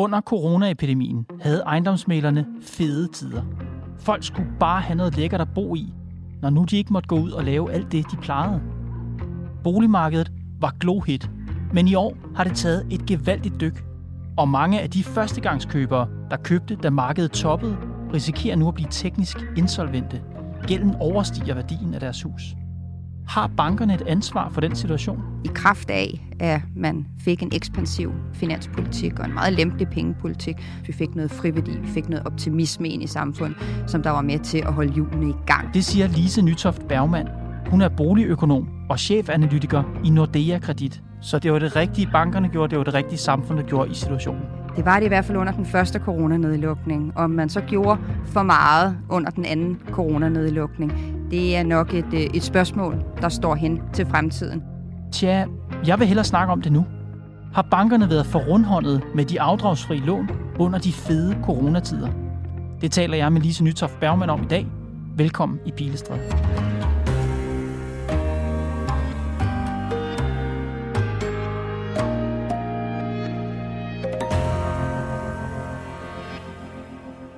Under coronaepidemien havde ejendomsmalerne fede tider. Folk skulle bare have noget lækkert at bo i, når nu de ikke måtte gå ud og lave alt det, de plejede. Boligmarkedet var glohit, men i år har det taget et gevaldigt dyk. Og mange af de førstegangskøbere, der købte, da markedet toppede, risikerer nu at blive teknisk insolvente. Gælden overstiger værdien af deres hus. Har bankerne et ansvar for den situation? I kraft af, at man fik en ekspansiv finanspolitik og en meget lempelig pengepolitik, vi fik noget friværdi, vi fik noget optimisme ind i samfundet, som der var med til at holde hjulene i gang. Det siger Lise Nytoft Bergmann. Hun er boligøkonom og chefanalytiker i Nordea Kredit. Så det var det rigtige, bankerne gjorde, det var det rigtige, samfundet gjorde i situationen. Det var det i hvert fald under den første coronanedlukning. Om man så gjorde for meget under den anden coronanedlukning, det er nok et, øh, et spørgsmål, der står hen til fremtiden. Tja, jeg vil hellere snakke om det nu. Har bankerne været for rundhåndet med de afdragsfri lån under de fede coronatider? Det taler jeg med Lise Nytoft Bergmann om i dag. Velkommen i Pilestræde.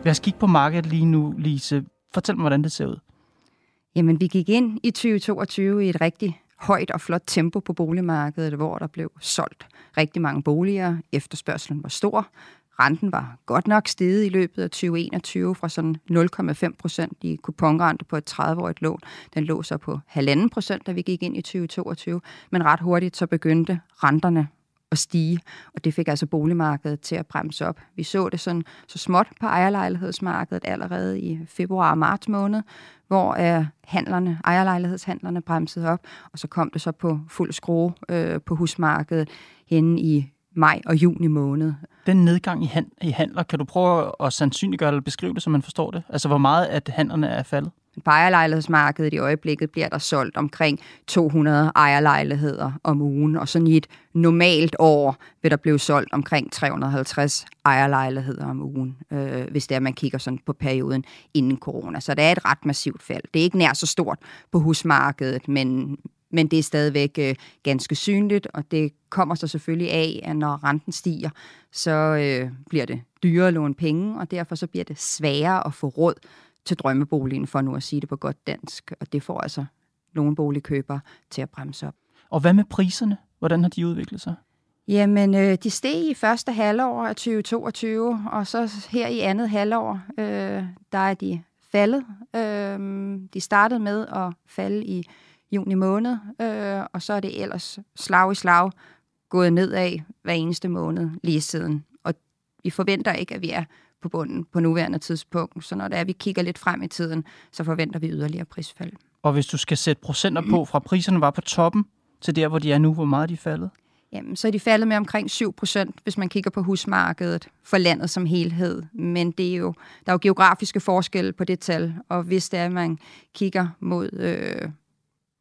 Lad os kigge på markedet lige nu, Lise. Fortæl mig, hvordan det ser ud. Jamen, vi gik ind i 2022 i et rigtig højt og flot tempo på boligmarkedet, hvor der blev solgt rigtig mange boliger. Efterspørgselen var stor. Renten var godt nok steget i løbet af 2021 fra sådan 0,5 procent i kuponrente på et 30-årigt lån. Den lå så på 1,5 procent, da vi gik ind i 2022. Men ret hurtigt så begyndte renterne at stige, og det fik altså boligmarkedet til at bremse op. Vi så det sådan så småt på ejerlejlighedsmarkedet allerede i februar og marts måned, hvor øh, handlerne, ejerlejlighedshandlerne bremsede op, og så kom det så på fuld skrue øh, på husmarkedet hen i maj og juni måned. Den nedgang i, hand, i handler, kan du prøve at sandsynliggøre eller beskrive det, så man forstår det? Altså, hvor meget at handlerne er faldet? På ejerlejlighedsmarkedet i øjeblikket bliver der solgt omkring 200 ejerlejligheder om ugen, og sådan i et normalt år vil der blive solgt omkring 350 ejerlejligheder om ugen, øh, hvis det er, man kigger sådan på perioden inden corona. Så det er et ret massivt fald. Det er ikke nær så stort på husmarkedet, men, men det er stadigvæk øh, ganske synligt, og det kommer så selvfølgelig af, at når renten stiger, så øh, bliver det dyrere at låne penge, og derfor så bliver det sværere at få råd til drømmeboligen, for nu at sige det på godt dansk. Og det får altså nogle boligkøbere til at bremse op. Og hvad med priserne? Hvordan har de udviklet sig? Jamen, øh, de steg i første halvår af 2022, og så her i andet halvår, øh, der er de faldet. Øh, de startede med at falde i juni måned, øh, og så er det ellers slag i slag gået nedad hver eneste måned lige siden. Og vi forventer ikke, at vi er på bunden på nuværende tidspunkt. Så når det er, vi kigger lidt frem i tiden, så forventer vi yderligere prisfald. Og hvis du skal sætte procenter på, fra priserne var på toppen til der, hvor de er nu, hvor meget er de faldet? Jamen, så er de faldet med omkring 7 procent, hvis man kigger på husmarkedet for landet som helhed. Men det er jo, der er jo geografiske forskelle på det tal, og hvis det er, at man kigger mod øh,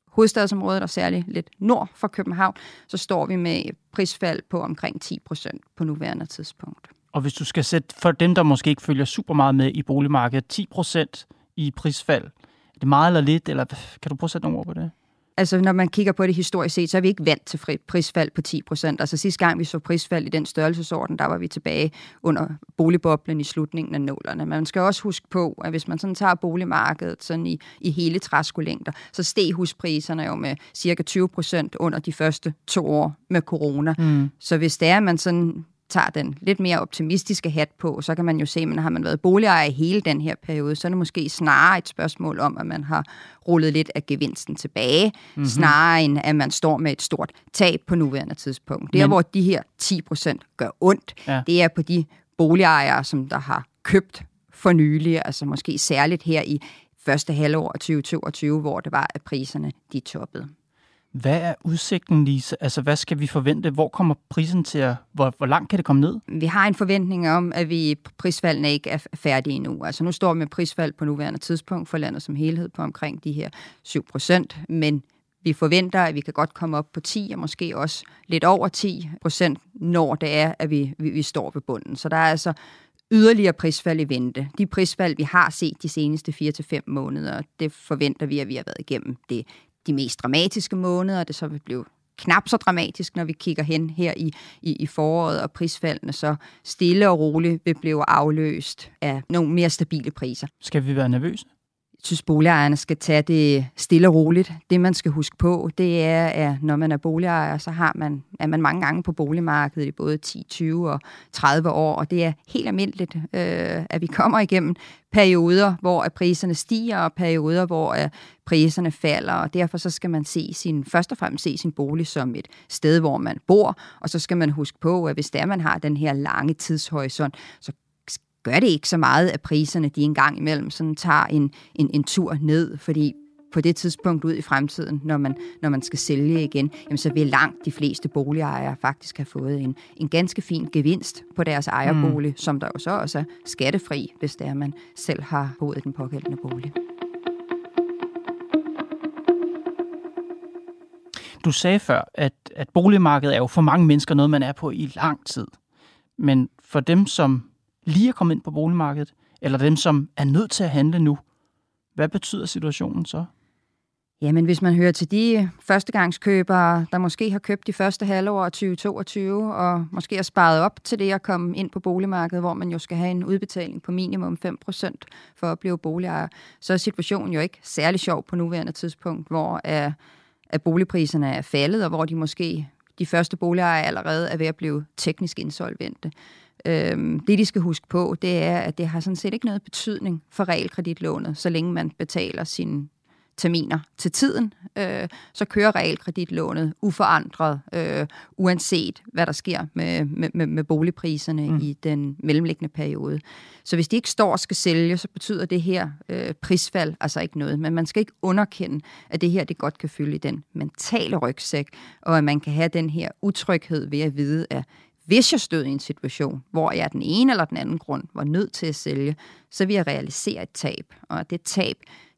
hovedstadsområdet, og særligt lidt nord for København, så står vi med prisfald på omkring 10 procent på nuværende tidspunkt. Og hvis du skal sætte, for dem, der måske ikke følger super meget med i boligmarkedet, 10 procent i prisfald, er det meget eller lidt, eller kan du prøve at sætte nogle ord på det? Altså, når man kigger på det historisk set, så er vi ikke vant til fri prisfald på 10 procent. Altså, sidste gang vi så prisfald i den størrelsesorden, der var vi tilbage under boligboblen i slutningen af nålerne. Man skal også huske på, at hvis man sådan tager boligmarkedet sådan i, i hele træskolængder, så steg huspriserne jo med cirka 20 procent under de første to år med corona. Mm. Så hvis det er, at man sådan tager den lidt mere optimistiske hat på, så kan man jo se, at har man været boligejer i hele den her periode, så er det måske snarere et spørgsmål om, at man har rullet lidt af gevinsten tilbage, mm-hmm. snarere end at man står med et stort tab på nuværende tidspunkt. Det er, hvor de her 10 procent gør ondt, ja. det er på de boligejere, som der har købt for nylig, altså måske særligt her i første halvår af 2022, hvor det var, at priserne de toppede. Hvad er udsigten, Lise? Altså, hvad skal vi forvente? Hvor kommer prisen til at... Hvor, hvor langt kan det komme ned? Vi har en forventning om, at vi prisfaldene ikke er færdige endnu. Altså, nu står vi med prisfald på nuværende tidspunkt for landet som helhed på omkring de her 7 procent, men vi forventer, at vi kan godt komme op på 10, og måske også lidt over 10 procent, når det er, at vi, vi, vi står ved bunden. Så der er altså yderligere prisfald i vente. De prisfald, vi har set de seneste 4-5 måneder, det forventer vi, at vi har været igennem det, de mest dramatiske måneder. Det så vil blive knap så dramatisk, når vi kigger hen her i, i, i foråret, og prisfaldene så stille og roligt vil blive afløst af nogle mere stabile priser. Skal vi være nervøse? Synes, boligejerne skal tage det stille og roligt. Det, man skal huske på, det er, at når man er boligejer, så har man, er man mange gange på boligmarkedet i både 10, 20 og 30 år, og det er helt almindeligt, øh, at vi kommer igennem perioder, hvor at priserne stiger, og perioder, hvor at priserne falder, og derfor så skal man se sin, først og fremmest se sin bolig som et sted, hvor man bor, og så skal man huske på, at hvis der man har den her lange tidshorisont, så gør det ikke så meget, at priserne de en gang imellem sådan tager en, en, en tur ned, fordi på det tidspunkt ud i fremtiden, når man, når man skal sælge igen, jamen så vil langt de fleste boligejere faktisk have fået en, en ganske fin gevinst på deres ejerbolig, mm. som der jo så også er skattefri, hvis det er, man selv har boet den pågældende bolig. Du sagde før, at, at boligmarkedet er jo for mange mennesker noget, man er på i lang tid. Men for dem, som lige er kommet ind på boligmarkedet, eller dem, som er nødt til at handle nu. Hvad betyder situationen så? Jamen, hvis man hører til de førstegangskøbere, der måske har købt de første halvår af 2022, og måske har sparet op til det at komme ind på boligmarkedet, hvor man jo skal have en udbetaling på minimum 5% for at blive boligejer, så er situationen jo ikke særlig sjov på nuværende tidspunkt, hvor er, at boligpriserne er faldet, og hvor de måske de første boligejere allerede er ved at blive teknisk insolvente. Øhm, det, de skal huske på, det er, at det har sådan set ikke noget betydning for realkreditlånet, så længe man betaler sine terminer til tiden, øh, så kører realkreditlånet uforandret, øh, uanset hvad der sker med, med, med boligpriserne mm. i den mellemliggende periode. Så hvis de ikke står og skal sælge, så betyder det her øh, prisfald altså ikke noget. Men man skal ikke underkende, at det her det godt kan fylde i den mentale rygsæk, og at man kan have den her utryghed ved at vide, at hvis jeg stod i en situation, hvor jeg af den ene eller den anden grund var nødt til at sælge, så vil jeg realisere et tab. Og det tab,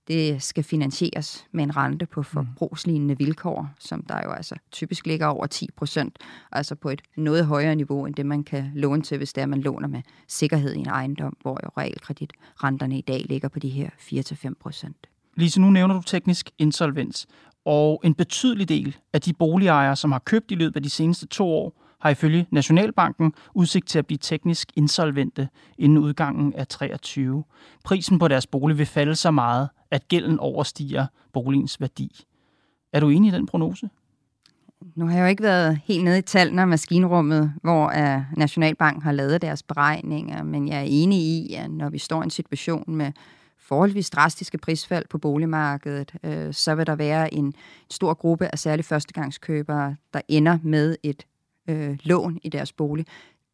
det skal finansieres med en rente på forbrugslignende vilkår, som der jo altså typisk ligger over 10 procent, altså på et noget højere niveau, end det man kan låne til, hvis det er, man låner med sikkerhed i en ejendom, hvor jo realkreditrenterne i dag ligger på de her 4-5 procent. Lise, nu nævner du teknisk insolvens, og en betydelig del af de boligejere, som har købt i løbet af de seneste to år, har ifølge Nationalbanken udsigt til at blive teknisk insolvente inden udgangen af 23. Prisen på deres bolig vil falde så meget, at gælden overstiger boligens værdi. Er du enig i den prognose? Nu har jeg jo ikke været helt nede i tallene af maskinrummet, hvor uh, Nationalbanken har lavet deres beregninger, men jeg er enig i, at når vi står i en situation med forholdsvis drastiske prisfald på boligmarkedet, øh, så vil der være en stor gruppe af særligt førstegangskøbere, der ender med et øh, lån i deres bolig,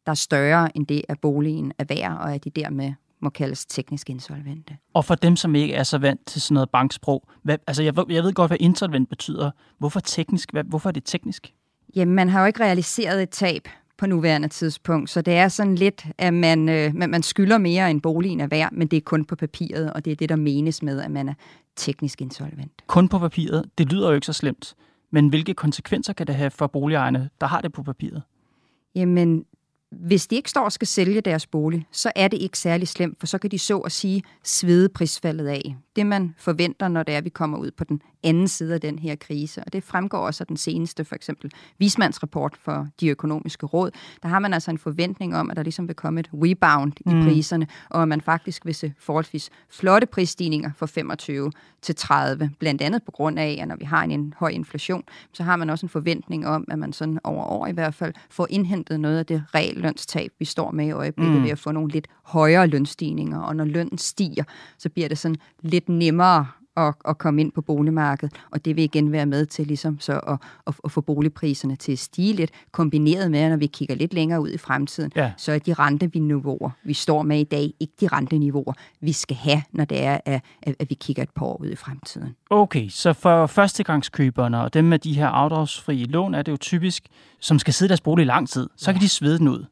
der er større end det, at boligen er værd, og at de dermed må kaldes teknisk insolvente. Og for dem, som ikke er så vant til sådan noget banksprog, hvad, altså jeg, jeg ved godt, hvad insolvent betyder. Hvorfor teknisk? Hvad, hvorfor er det teknisk? Jamen, man har jo ikke realiseret et tab på nuværende tidspunkt, så det er sådan lidt, at man, øh, man skylder mere end boligen er værd, men det er kun på papiret, og det er det, der menes med, at man er teknisk insolvent. Kun på papiret? Det lyder jo ikke så slemt. Men hvilke konsekvenser kan det have for boligejerne, der har det på papiret? Jamen, hvis de ikke står og skal sælge deres bolig, så er det ikke særlig slemt, for så kan de så at sige svede prisfaldet af. Det man forventer, når det er, at vi kommer ud på den anden side af den her krise, og det fremgår også af den seneste, for eksempel vismandsrapport for de økonomiske råd, der har man altså en forventning om, at der ligesom vil komme et rebound i mm. priserne, og at man faktisk vil se forholdsvis flotte prisstigninger fra 25 til 30, blandt andet på grund af, at når vi har en, en høj inflation, så har man også en forventning om, at man sådan over år i hvert fald får indhentet noget af det regel lønstab, vi står med i øjeblikket, mm. ved at få nogle lidt højere lønstigninger. Og når lønnen stiger, så bliver det sådan lidt nemmere at, at komme ind på boligmarkedet, og det vil igen være med til ligesom så at, at, at få boligpriserne til at stige lidt, kombineret med, når vi kigger lidt længere ud i fremtiden, ja. så er de renteniveauer, vi står med i dag, ikke de renteniveauer, vi skal have, når det er, at, at vi kigger et par år ud i fremtiden. Okay, så for førstegangskøberne og dem med de her afdragsfrie lån, er det jo typisk, som skal sidde i deres bolig i lang tid, så ja. kan de svede den ud.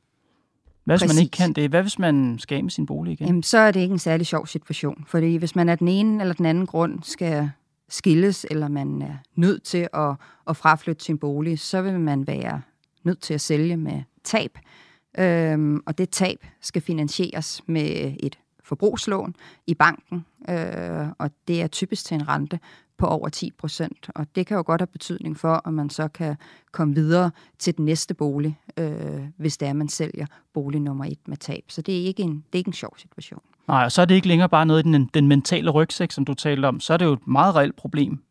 Hvad hvis Præcis. man ikke kan det? Hvad hvis man skal af med sin bolig igen? Jamen, så er det ikke en særlig sjov situation. Fordi hvis man af den ene eller den anden grund skal skilles, eller man er nødt til at, at fraflytte sin bolig, så vil man være nødt til at sælge med tab. Øhm, og det tab skal finansieres med et forbrugslån i banken, øh, og det er typisk til en rente på over 10 procent. Og det kan jo godt have betydning for, at man så kan komme videre til den næste bolig, øh, hvis det er, man sælger bolig nummer et med tab. Så det er ikke en, det er ikke en sjov situation. Nej, og så er det ikke længere bare noget i den, den mentale rygsæk, som du talte om. Så er det jo et meget reelt problem.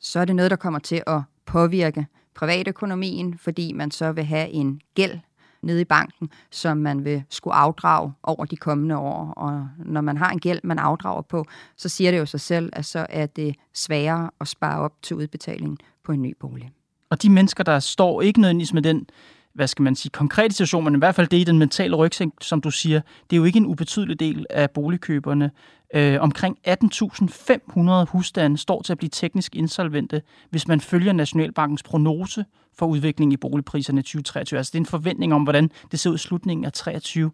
Så er det noget, der kommer til at påvirke privatøkonomien, fordi man så vil have en gæld nede i banken, som man vil skulle afdrage over de kommende år. Og når man har en gæld, man afdrager på, så siger det jo sig selv, at så er det sværere at spare op til udbetalingen på en ny bolig. Og de mennesker, der står ikke nødvendigvis med den hvad skal man sige, konkrete situation, men i hvert fald det i den mentale rygsæk, som du siger, det er jo ikke en ubetydelig del af boligkøberne. Øh, omkring 18.500 husstande står til at blive teknisk insolvente, hvis man følger Nationalbankens prognose for udviklingen i boligpriserne i 2023. Altså det er en forventning om, hvordan det ser ud i slutningen af 23.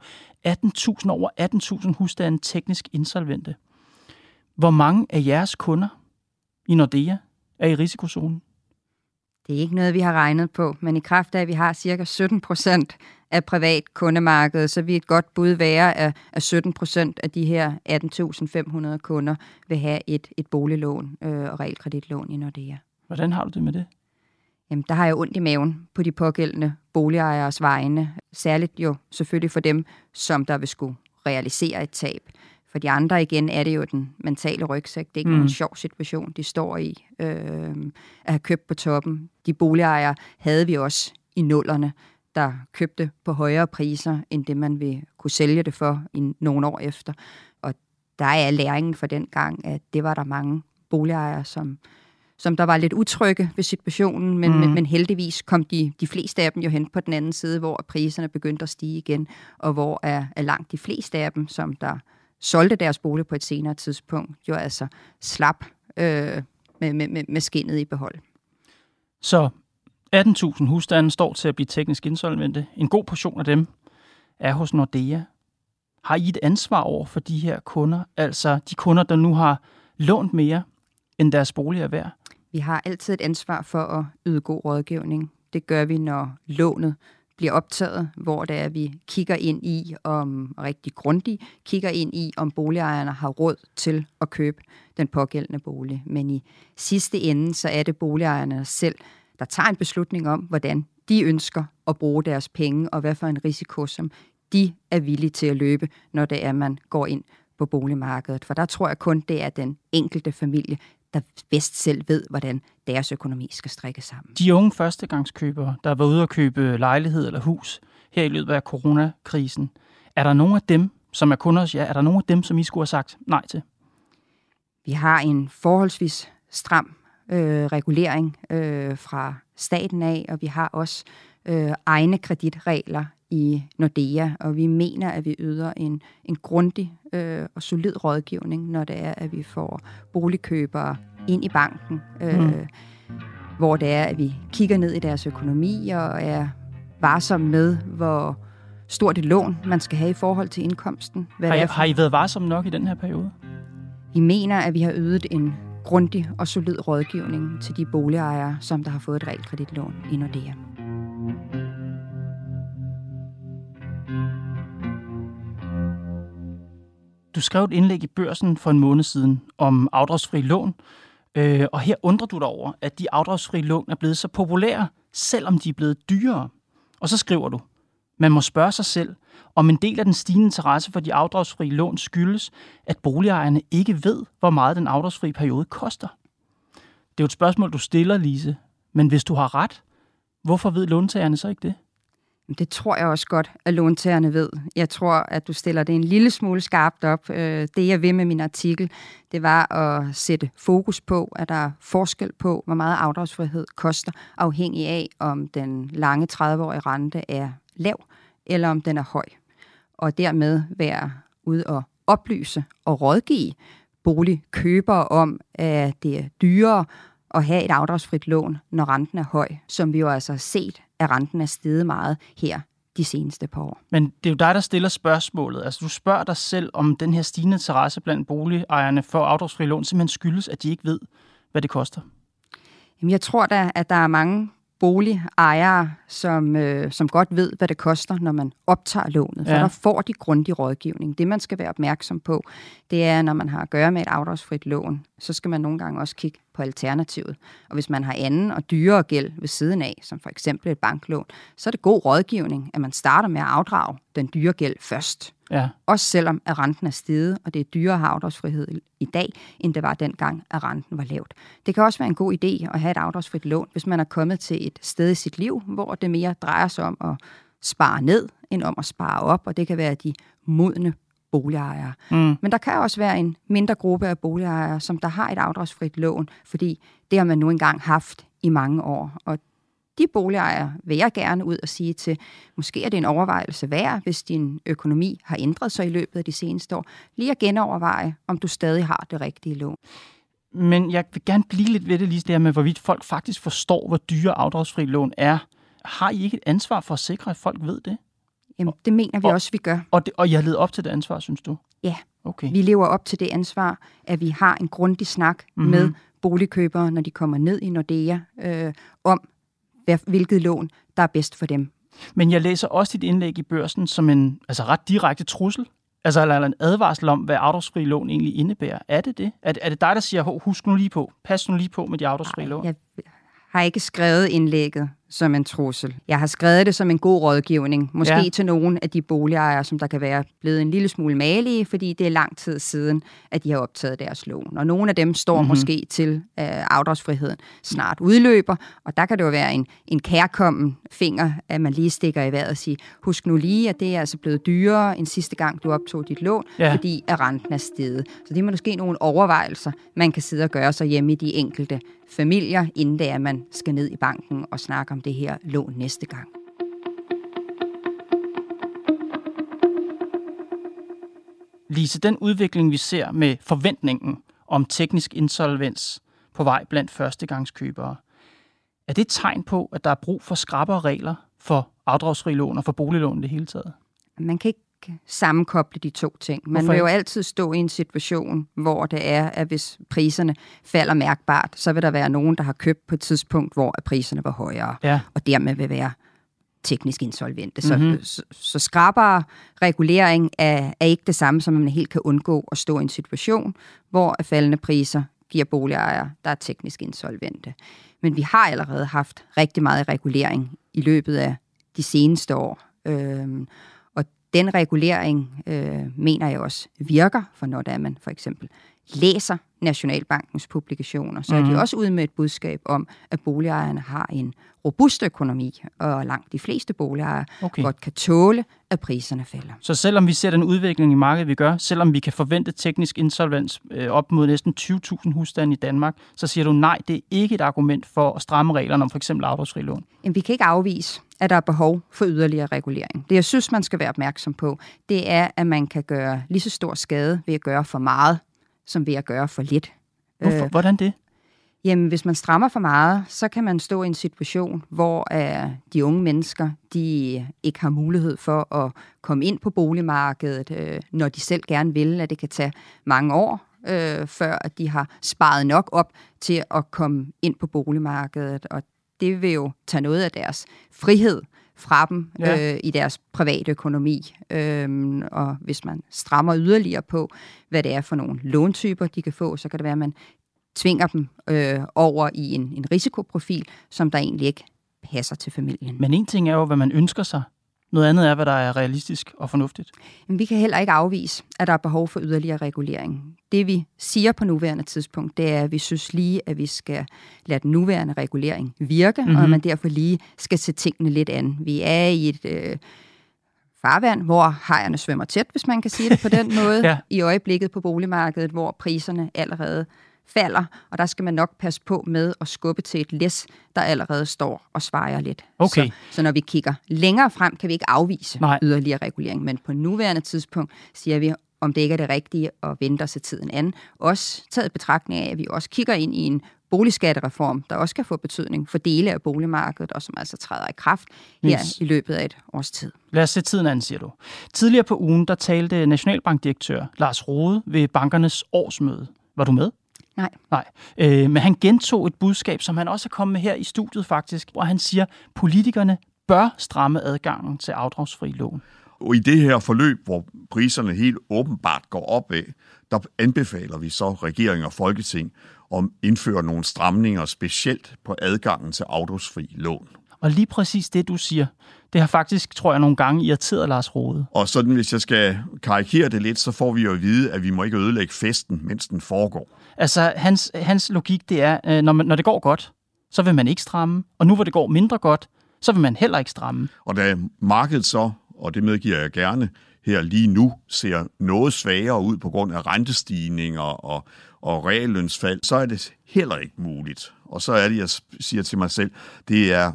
18.000 over 18.000 husstande teknisk insolvente. Hvor mange af jeres kunder i Nordea er i risikozonen? Det er ikke noget, vi har regnet på, men i kraft af, at vi har cirka 17 procent af privat kundemarkedet, så vil et godt bud være, at, 17 procent af de her 18.500 kunder vil have et, et boliglån øh, og realkreditlån i Nordea. Hvordan har du det med det? Jamen, der har jeg ondt i maven på de pågældende boligejeres vegne. Særligt jo selvfølgelig for dem, som der vil skulle realisere et tab. For de andre igen er det jo den mentale rygsæk. Det er ikke mm. nogen sjov situation, de står i øh, at have købt på toppen. De boligejere havde vi også i nullerne, der købte på højere priser, end det man vil kunne sælge det for i nogle år efter. Og der er læringen for den gang, at det var der mange boligejere, som, som der var lidt utrygge ved situationen, men, mm. men, men heldigvis kom de, de fleste af dem jo hen på den anden side, hvor priserne begyndte at stige igen, og hvor er, er langt de fleste af dem, som der solgte deres bolig på et senere tidspunkt, jo altså slap øh, med, med, med skinnet i behold. Så 18.000 husstande står til at blive teknisk insolvente. En god portion af dem er hos Nordea. Har I et ansvar over for de her kunder, altså de kunder, der nu har lånt mere, end deres bolig er værd? Vi har altid et ansvar for at yde god rådgivning. Det gør vi, når lånet bliver optaget, hvor det er, at vi kigger ind i, om rigtig grundigt, kigger ind i, om boligejerne har råd til at købe den pågældende bolig. Men i sidste ende, så er det boligejerne selv, der tager en beslutning om, hvordan de ønsker at bruge deres penge, og hvad for en risiko, som de er villige til at løbe, når det er, man går ind på boligmarkedet. For der tror jeg kun, det er den enkelte familie, der bedst selv ved, hvordan deres økonomi skal strikke sammen. De unge førstegangskøbere, der var ude at købe lejlighed eller hus her i løbet af coronakrisen, er der nogen af dem, som er kunder hos jer, er der nogen af dem, som I skulle have sagt nej til? Vi har en forholdsvis stram øh, regulering øh, fra staten af, og vi har også øh, egne kreditregler i Nordea, og vi mener, at vi yder en, en grundig øh, og solid rådgivning, når det er, at vi får boligkøbere ind i banken, øh, mm. hvor det er, at vi kigger ned i deres økonomi og er varsomme med, hvor stort et lån man skal have i forhold til indkomsten. Hvad har, I, har I været varsomme nok i den her periode? Vi mener, at vi har ydet en grundig og solid rådgivning til de boligejere, som der har fået et realkreditlån i Nordea. Du skrev et indlæg i børsen for en måned siden om afdragsfri lån, øh, og her undrer du dig over, at de afdragsfri lån er blevet så populære, selvom de er blevet dyrere. Og så skriver du, man må spørge sig selv, om en del af den stigende interesse for de afdragsfri lån skyldes, at boligejerne ikke ved, hvor meget den afdragsfri periode koster. Det er jo et spørgsmål, du stiller, Lise. Men hvis du har ret, hvorfor ved låntagerne så ikke det? Det tror jeg også godt, at låntagerne ved. Jeg tror, at du stiller det en lille smule skarpt op. Øh, det jeg vil med min artikel, det var at sætte fokus på, at der er forskel på, hvor meget afdragsfrihed koster, afhængig af, om den lange 30-årige rente er lav, eller om den er høj. Og dermed være ude og oplyse og rådgive boligkøbere om, at det er dyrere at have et afdragsfrit lån, når renten er høj, som vi jo altså har set, at renten er steget meget her de seneste par år. Men det er jo dig, der stiller spørgsmålet. Altså, du spørger dig selv, om den her stigende interesse blandt boligejerne for afdragsfri lån simpelthen skyldes, at de ikke ved, hvad det koster. Jamen, jeg tror da, at der er mange boligejere, som, øh, som godt ved, hvad det koster, når man optager lånet. For ja. der får de grundig rådgivning. Det, man skal være opmærksom på, det er, når man har at gøre med et afdragsfrit lån, så skal man nogle gange også kigge på alternativet. Og hvis man har anden og dyrere gæld ved siden af, som for eksempel et banklån, så er det god rådgivning, at man starter med at afdrage den dyre gæld først. Ja. Også selvom at renten er steget, og det er dyrere at have afdragsfrihed i dag, end det var dengang, at renten var lavt. Det kan også være en god idé at have et afdragsfrit lån, hvis man er kommet til et sted i sit liv, hvor det mere drejer sig om at spare ned, end om at spare op, og det kan være de modne boligejere. Mm. Men der kan også være en mindre gruppe af boligejere, som der har et afdragsfrit lån, fordi det har man nu engang haft i mange år. Og de boligejere vil jeg gerne ud og sige til, måske er det en overvejelse værd, hvis din økonomi har ændret sig i løbet af de seneste år, lige at genoverveje, om du stadig har det rigtige lån. Men jeg vil gerne blive lidt ved det lige der med, hvorvidt folk faktisk forstår, hvor dyre afdragsfri lån er. Har I ikke et ansvar for at sikre, at folk ved det? Jamen, det mener vi og, også, vi gør. Og, det, og jeg har op til det ansvar, synes du? Ja, okay. vi lever op til det ansvar, at vi har en grundig snak mm-hmm. med boligkøbere, når de kommer ned i Nordea, øh, om, hvilket lån, der er bedst for dem. Men jeg læser også dit indlæg i børsen som en altså ret direkte trussel. Altså eller en advarsel om, hvad afdragsfri lån egentlig indebærer. Er det det? Er det, er det dig, der siger, husk nu lige på, pas nu lige på med de afdragsfri lån? Jeg har ikke skrevet indlægget som en trussel. Jeg har skrevet det som en god rådgivning, måske ja. til nogle af de boligejere, som der kan være blevet en lille smule malige, fordi det er lang tid siden, at de har optaget deres lån. Og nogle af dem står mm-hmm. måske til, at afdragsfriheden snart udløber, og der kan det jo være en, en kærkommen finger, at man lige stikker i vejret og siger, husk nu lige, at det er altså blevet dyrere end sidste gang, du optog dit lån, ja. fordi at renten er steget. Så det er måske nogle overvejelser, man kan sidde og gøre sig hjemme i de enkelte familier, inden det er, at man skal ned i banken og snakke om det her lån næste gang. Lise, den udvikling, vi ser med forventningen om teknisk insolvens på vej blandt førstegangskøbere, er det et tegn på, at der er brug for skrappere regler for afdragsfri lån og for boliglån det hele taget? Man kan ikke sammenkoble de to ting. Man Hvorfor? vil jo altid stå i en situation, hvor det er, at hvis priserne falder mærkbart, så vil der være nogen, der har købt på et tidspunkt, hvor priserne var højere, ja. og dermed vil være teknisk insolvente. Så, mm-hmm. så, så skrabere regulering er, er ikke det samme, som man helt kan undgå at stå i en situation, hvor faldende priser giver boligejere, der er teknisk insolvente. Men vi har allerede haft rigtig meget regulering i løbet af de seneste år. Øhm, den regulering øh, mener jeg også virker, for når der man for eksempel læser Nationalbankens publikationer, så er de mhm. også ude med et budskab om, at boligejerne har en robust økonomi, og langt de fleste boligejere okay. godt kan tåle, at priserne falder. Så selvom vi ser den udvikling i markedet, vi gør, selvom vi kan forvente teknisk insolvens øh, op mod næsten 20.000 husstande i Danmark, så siger du nej, det er ikke et argument for at stramme reglerne om for eksempel afdragsfri lån. Jamen, vi kan ikke afvise, at der er behov for yderligere regulering. Det, jeg synes, man skal være opmærksom på, det er, at man kan gøre lige så stor skade ved at gøre for meget, som ved at gøre for lidt. Hvorfor? Øh, Hvordan det? Jamen, hvis man strammer for meget, så kan man stå i en situation, hvor uh, de unge mennesker, de ikke har mulighed for at komme ind på boligmarkedet, uh, når de selv gerne vil, at det kan tage mange år, uh, før at de har sparet nok op til at komme ind på boligmarkedet. Og det vil jo tage noget af deres frihed fra dem ja. øh, i deres private økonomi. Øhm, og hvis man strammer yderligere på, hvad det er for nogle låntyper, de kan få, så kan det være, at man tvinger dem øh, over i en, en risikoprofil, som der egentlig ikke passer til familien. Men en ting er jo, hvad man ønsker sig. Noget andet er, hvad der er realistisk og fornuftigt. Men vi kan heller ikke afvise, at der er behov for yderligere regulering. Det vi siger på nuværende tidspunkt, det er, at vi synes lige, at vi skal lade den nuværende regulering virke, mm-hmm. og at man derfor lige skal se tingene lidt an. Vi er i et øh, farvand, hvor hejerne svømmer tæt, hvis man kan sige det på den måde, ja. i øjeblikket på boligmarkedet, hvor priserne allerede falder, og der skal man nok passe på med at skubbe til et læs, der allerede står og svejer lidt. Okay. Så, så når vi kigger længere frem, kan vi ikke afvise Nej. yderligere regulering, men på nuværende tidspunkt siger vi, om det ikke er det rigtige at vente os tiden an. Også taget betragtning af, at vi også kigger ind i en boligskattereform, der også kan få betydning for dele af boligmarkedet, og som altså træder i kraft her yes. i løbet af et års tid. Lad os se tiden an, siger du. Tidligere på ugen, der talte Nationalbankdirektør Lars Rode ved bankernes årsmøde. Var du med? Nej. Nej. Øh, men han gentog et budskab, som han også er kommet med her i studiet faktisk, hvor han siger, at politikerne bør stramme adgangen til afdragsfri lån. Og i det her forløb, hvor priserne helt åbenbart går opad, der anbefaler vi så regering og folketing om indføre nogle stramninger specielt på adgangen til afdragsfri lån. Og lige præcis det, du siger, det har faktisk, tror jeg, nogle gange irriteret Lars Rode. Og sådan, hvis jeg skal karikere det lidt, så får vi jo at vide, at vi må ikke ødelægge festen, mens den foregår. Altså, hans, hans logik, det er, øh, når, man, når det går godt, så vil man ikke stramme. Og nu hvor det går mindre godt, så vil man heller ikke stramme. Og da markedet så, og det medgiver jeg gerne, her lige nu ser noget svagere ud på grund af rentestigninger og, og reallønsfald, så er det heller ikke muligt. Og så er det, jeg siger til mig selv, det er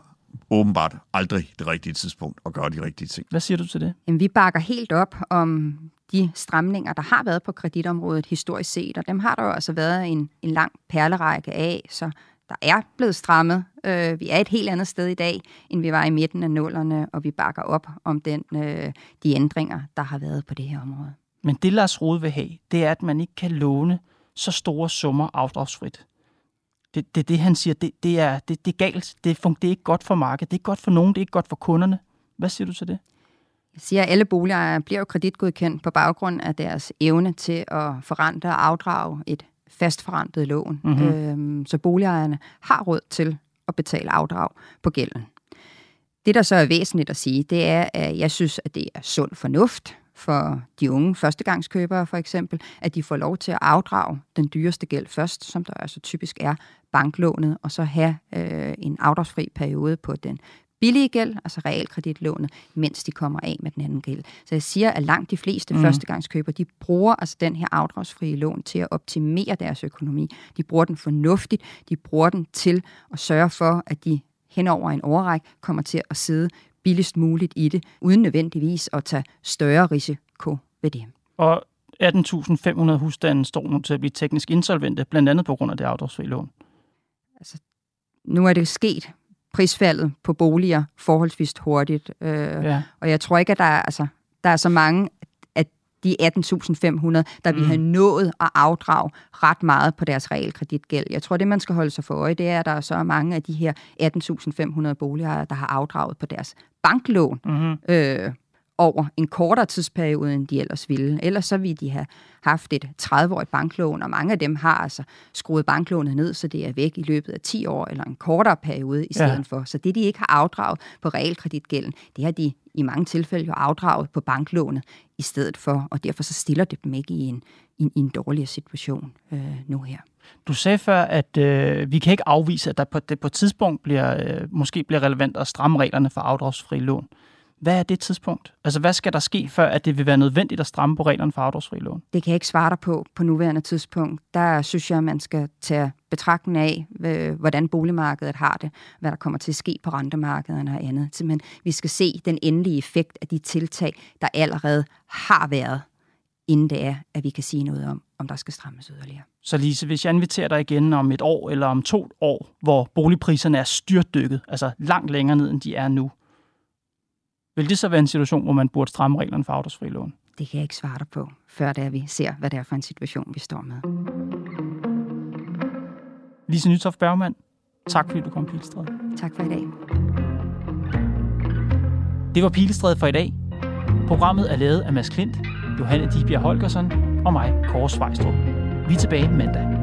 åbenbart aldrig det rigtige tidspunkt at gøre de rigtige ting. Hvad siger du til det? Jamen, vi bakker helt op om de stramninger, der har været på kreditområdet historisk set, og dem har der jo altså været en, en lang perlerække af, så der er blevet strammet. Øh, vi er et helt andet sted i dag, end vi var i midten af nullerne, og vi bakker op om den, øh, de ændringer, der har været på det her område. Men det Lars Rode vil have, det er, at man ikke kan låne så store summer afdragsfrit. Det, det, det han siger, det, det, er, det, det er galt. Det, det er ikke godt for markedet. Det er ikke godt for nogen. Det er ikke godt for kunderne. Hvad siger du til det? Siger, at alle boligejere bliver jo kreditgodkendt på baggrund af deres evne til at forrente og afdrage et fastforrentet lån. Mm-hmm. Øhm, så boligejerne har råd til at betale afdrag på gælden. Det, der så er væsentligt at sige, det er, at jeg synes, at det er sund fornuft for de unge førstegangskøbere for eksempel, at de får lov til at afdrage den dyreste gæld først, som der altså typisk er banklånet, og så have øh, en afdragsfri periode på den billige gæld, altså realkreditlånet, mens de kommer af med den anden gæld. Så jeg siger, at langt de fleste mm. førstegangskøber, de bruger altså den her afdragsfrie lån til at optimere deres økonomi. De bruger den fornuftigt, de bruger den til at sørge for, at de hen over en overræk kommer til at sidde billigst muligt i det, uden nødvendigvis at tage større risiko ved det. Og 18.500 husstande står nu til at blive teknisk insolvente, blandt andet på grund af det afdragsfri lån. Altså, nu er det sket prisfaldet på boliger forholdsvis hurtigt. Øh, ja. Og jeg tror ikke, at der er, altså, der er så mange af de 18.500, der mm. vi har nået at afdrage ret meget på deres realkreditgæld. Jeg tror, det man skal holde sig for øje, det er, at der er så mange af de her 18.500 boligejere, der har afdraget på deres banklån. Mm-hmm. Øh, over en kortere tidsperiode, end de ellers ville. Ellers så ville de have haft et 30-årigt banklån, og mange af dem har altså skruet banklånet ned, så det er væk i løbet af 10 år eller en kortere periode i stedet ja. for. Så det, de ikke har afdraget på realkreditgælden, det har de i mange tilfælde jo afdraget på banklånet i stedet for, og derfor så stiller det dem ikke i en, i i en dårligere situation øh, nu her. Du sagde før, at øh, vi kan ikke afvise, at der på, det på et tidspunkt bliver, øh, måske bliver relevant at stramme reglerne for afdragsfri lån. Hvad er det tidspunkt? Altså, hvad skal der ske, før at det vil være nødvendigt at stramme på reglerne for afdragsfri lån? Det kan jeg ikke svare dig på på nuværende tidspunkt. Der synes jeg, man skal tage betragtning af, hvordan boligmarkedet har det, hvad der kommer til at ske på rentemarkederne og andet. Men vi skal se den endelige effekt af de tiltag, der allerede har været, inden det er, at vi kan sige noget om, om der skal strammes yderligere. Så Lise, hvis jeg inviterer dig igen om et år eller om to år, hvor boligpriserne er styrtdykket, altså langt længere ned, end de er nu, vil det så være en situation, hvor man burde stramme reglerne for afdragsfri lån? Det kan jeg ikke svare dig på, før det er, vi ser, hvad det er for en situation, vi står med. Lise Nytoft Bergmann, tak fordi du kom, Pilestræde. Tak for i dag. Det var Pilestræde for i dag. Programmet er lavet af Mads Klint, Johanne Dibjerg Holgersen og mig, Kåre Svejstrup. Vi er tilbage mandag.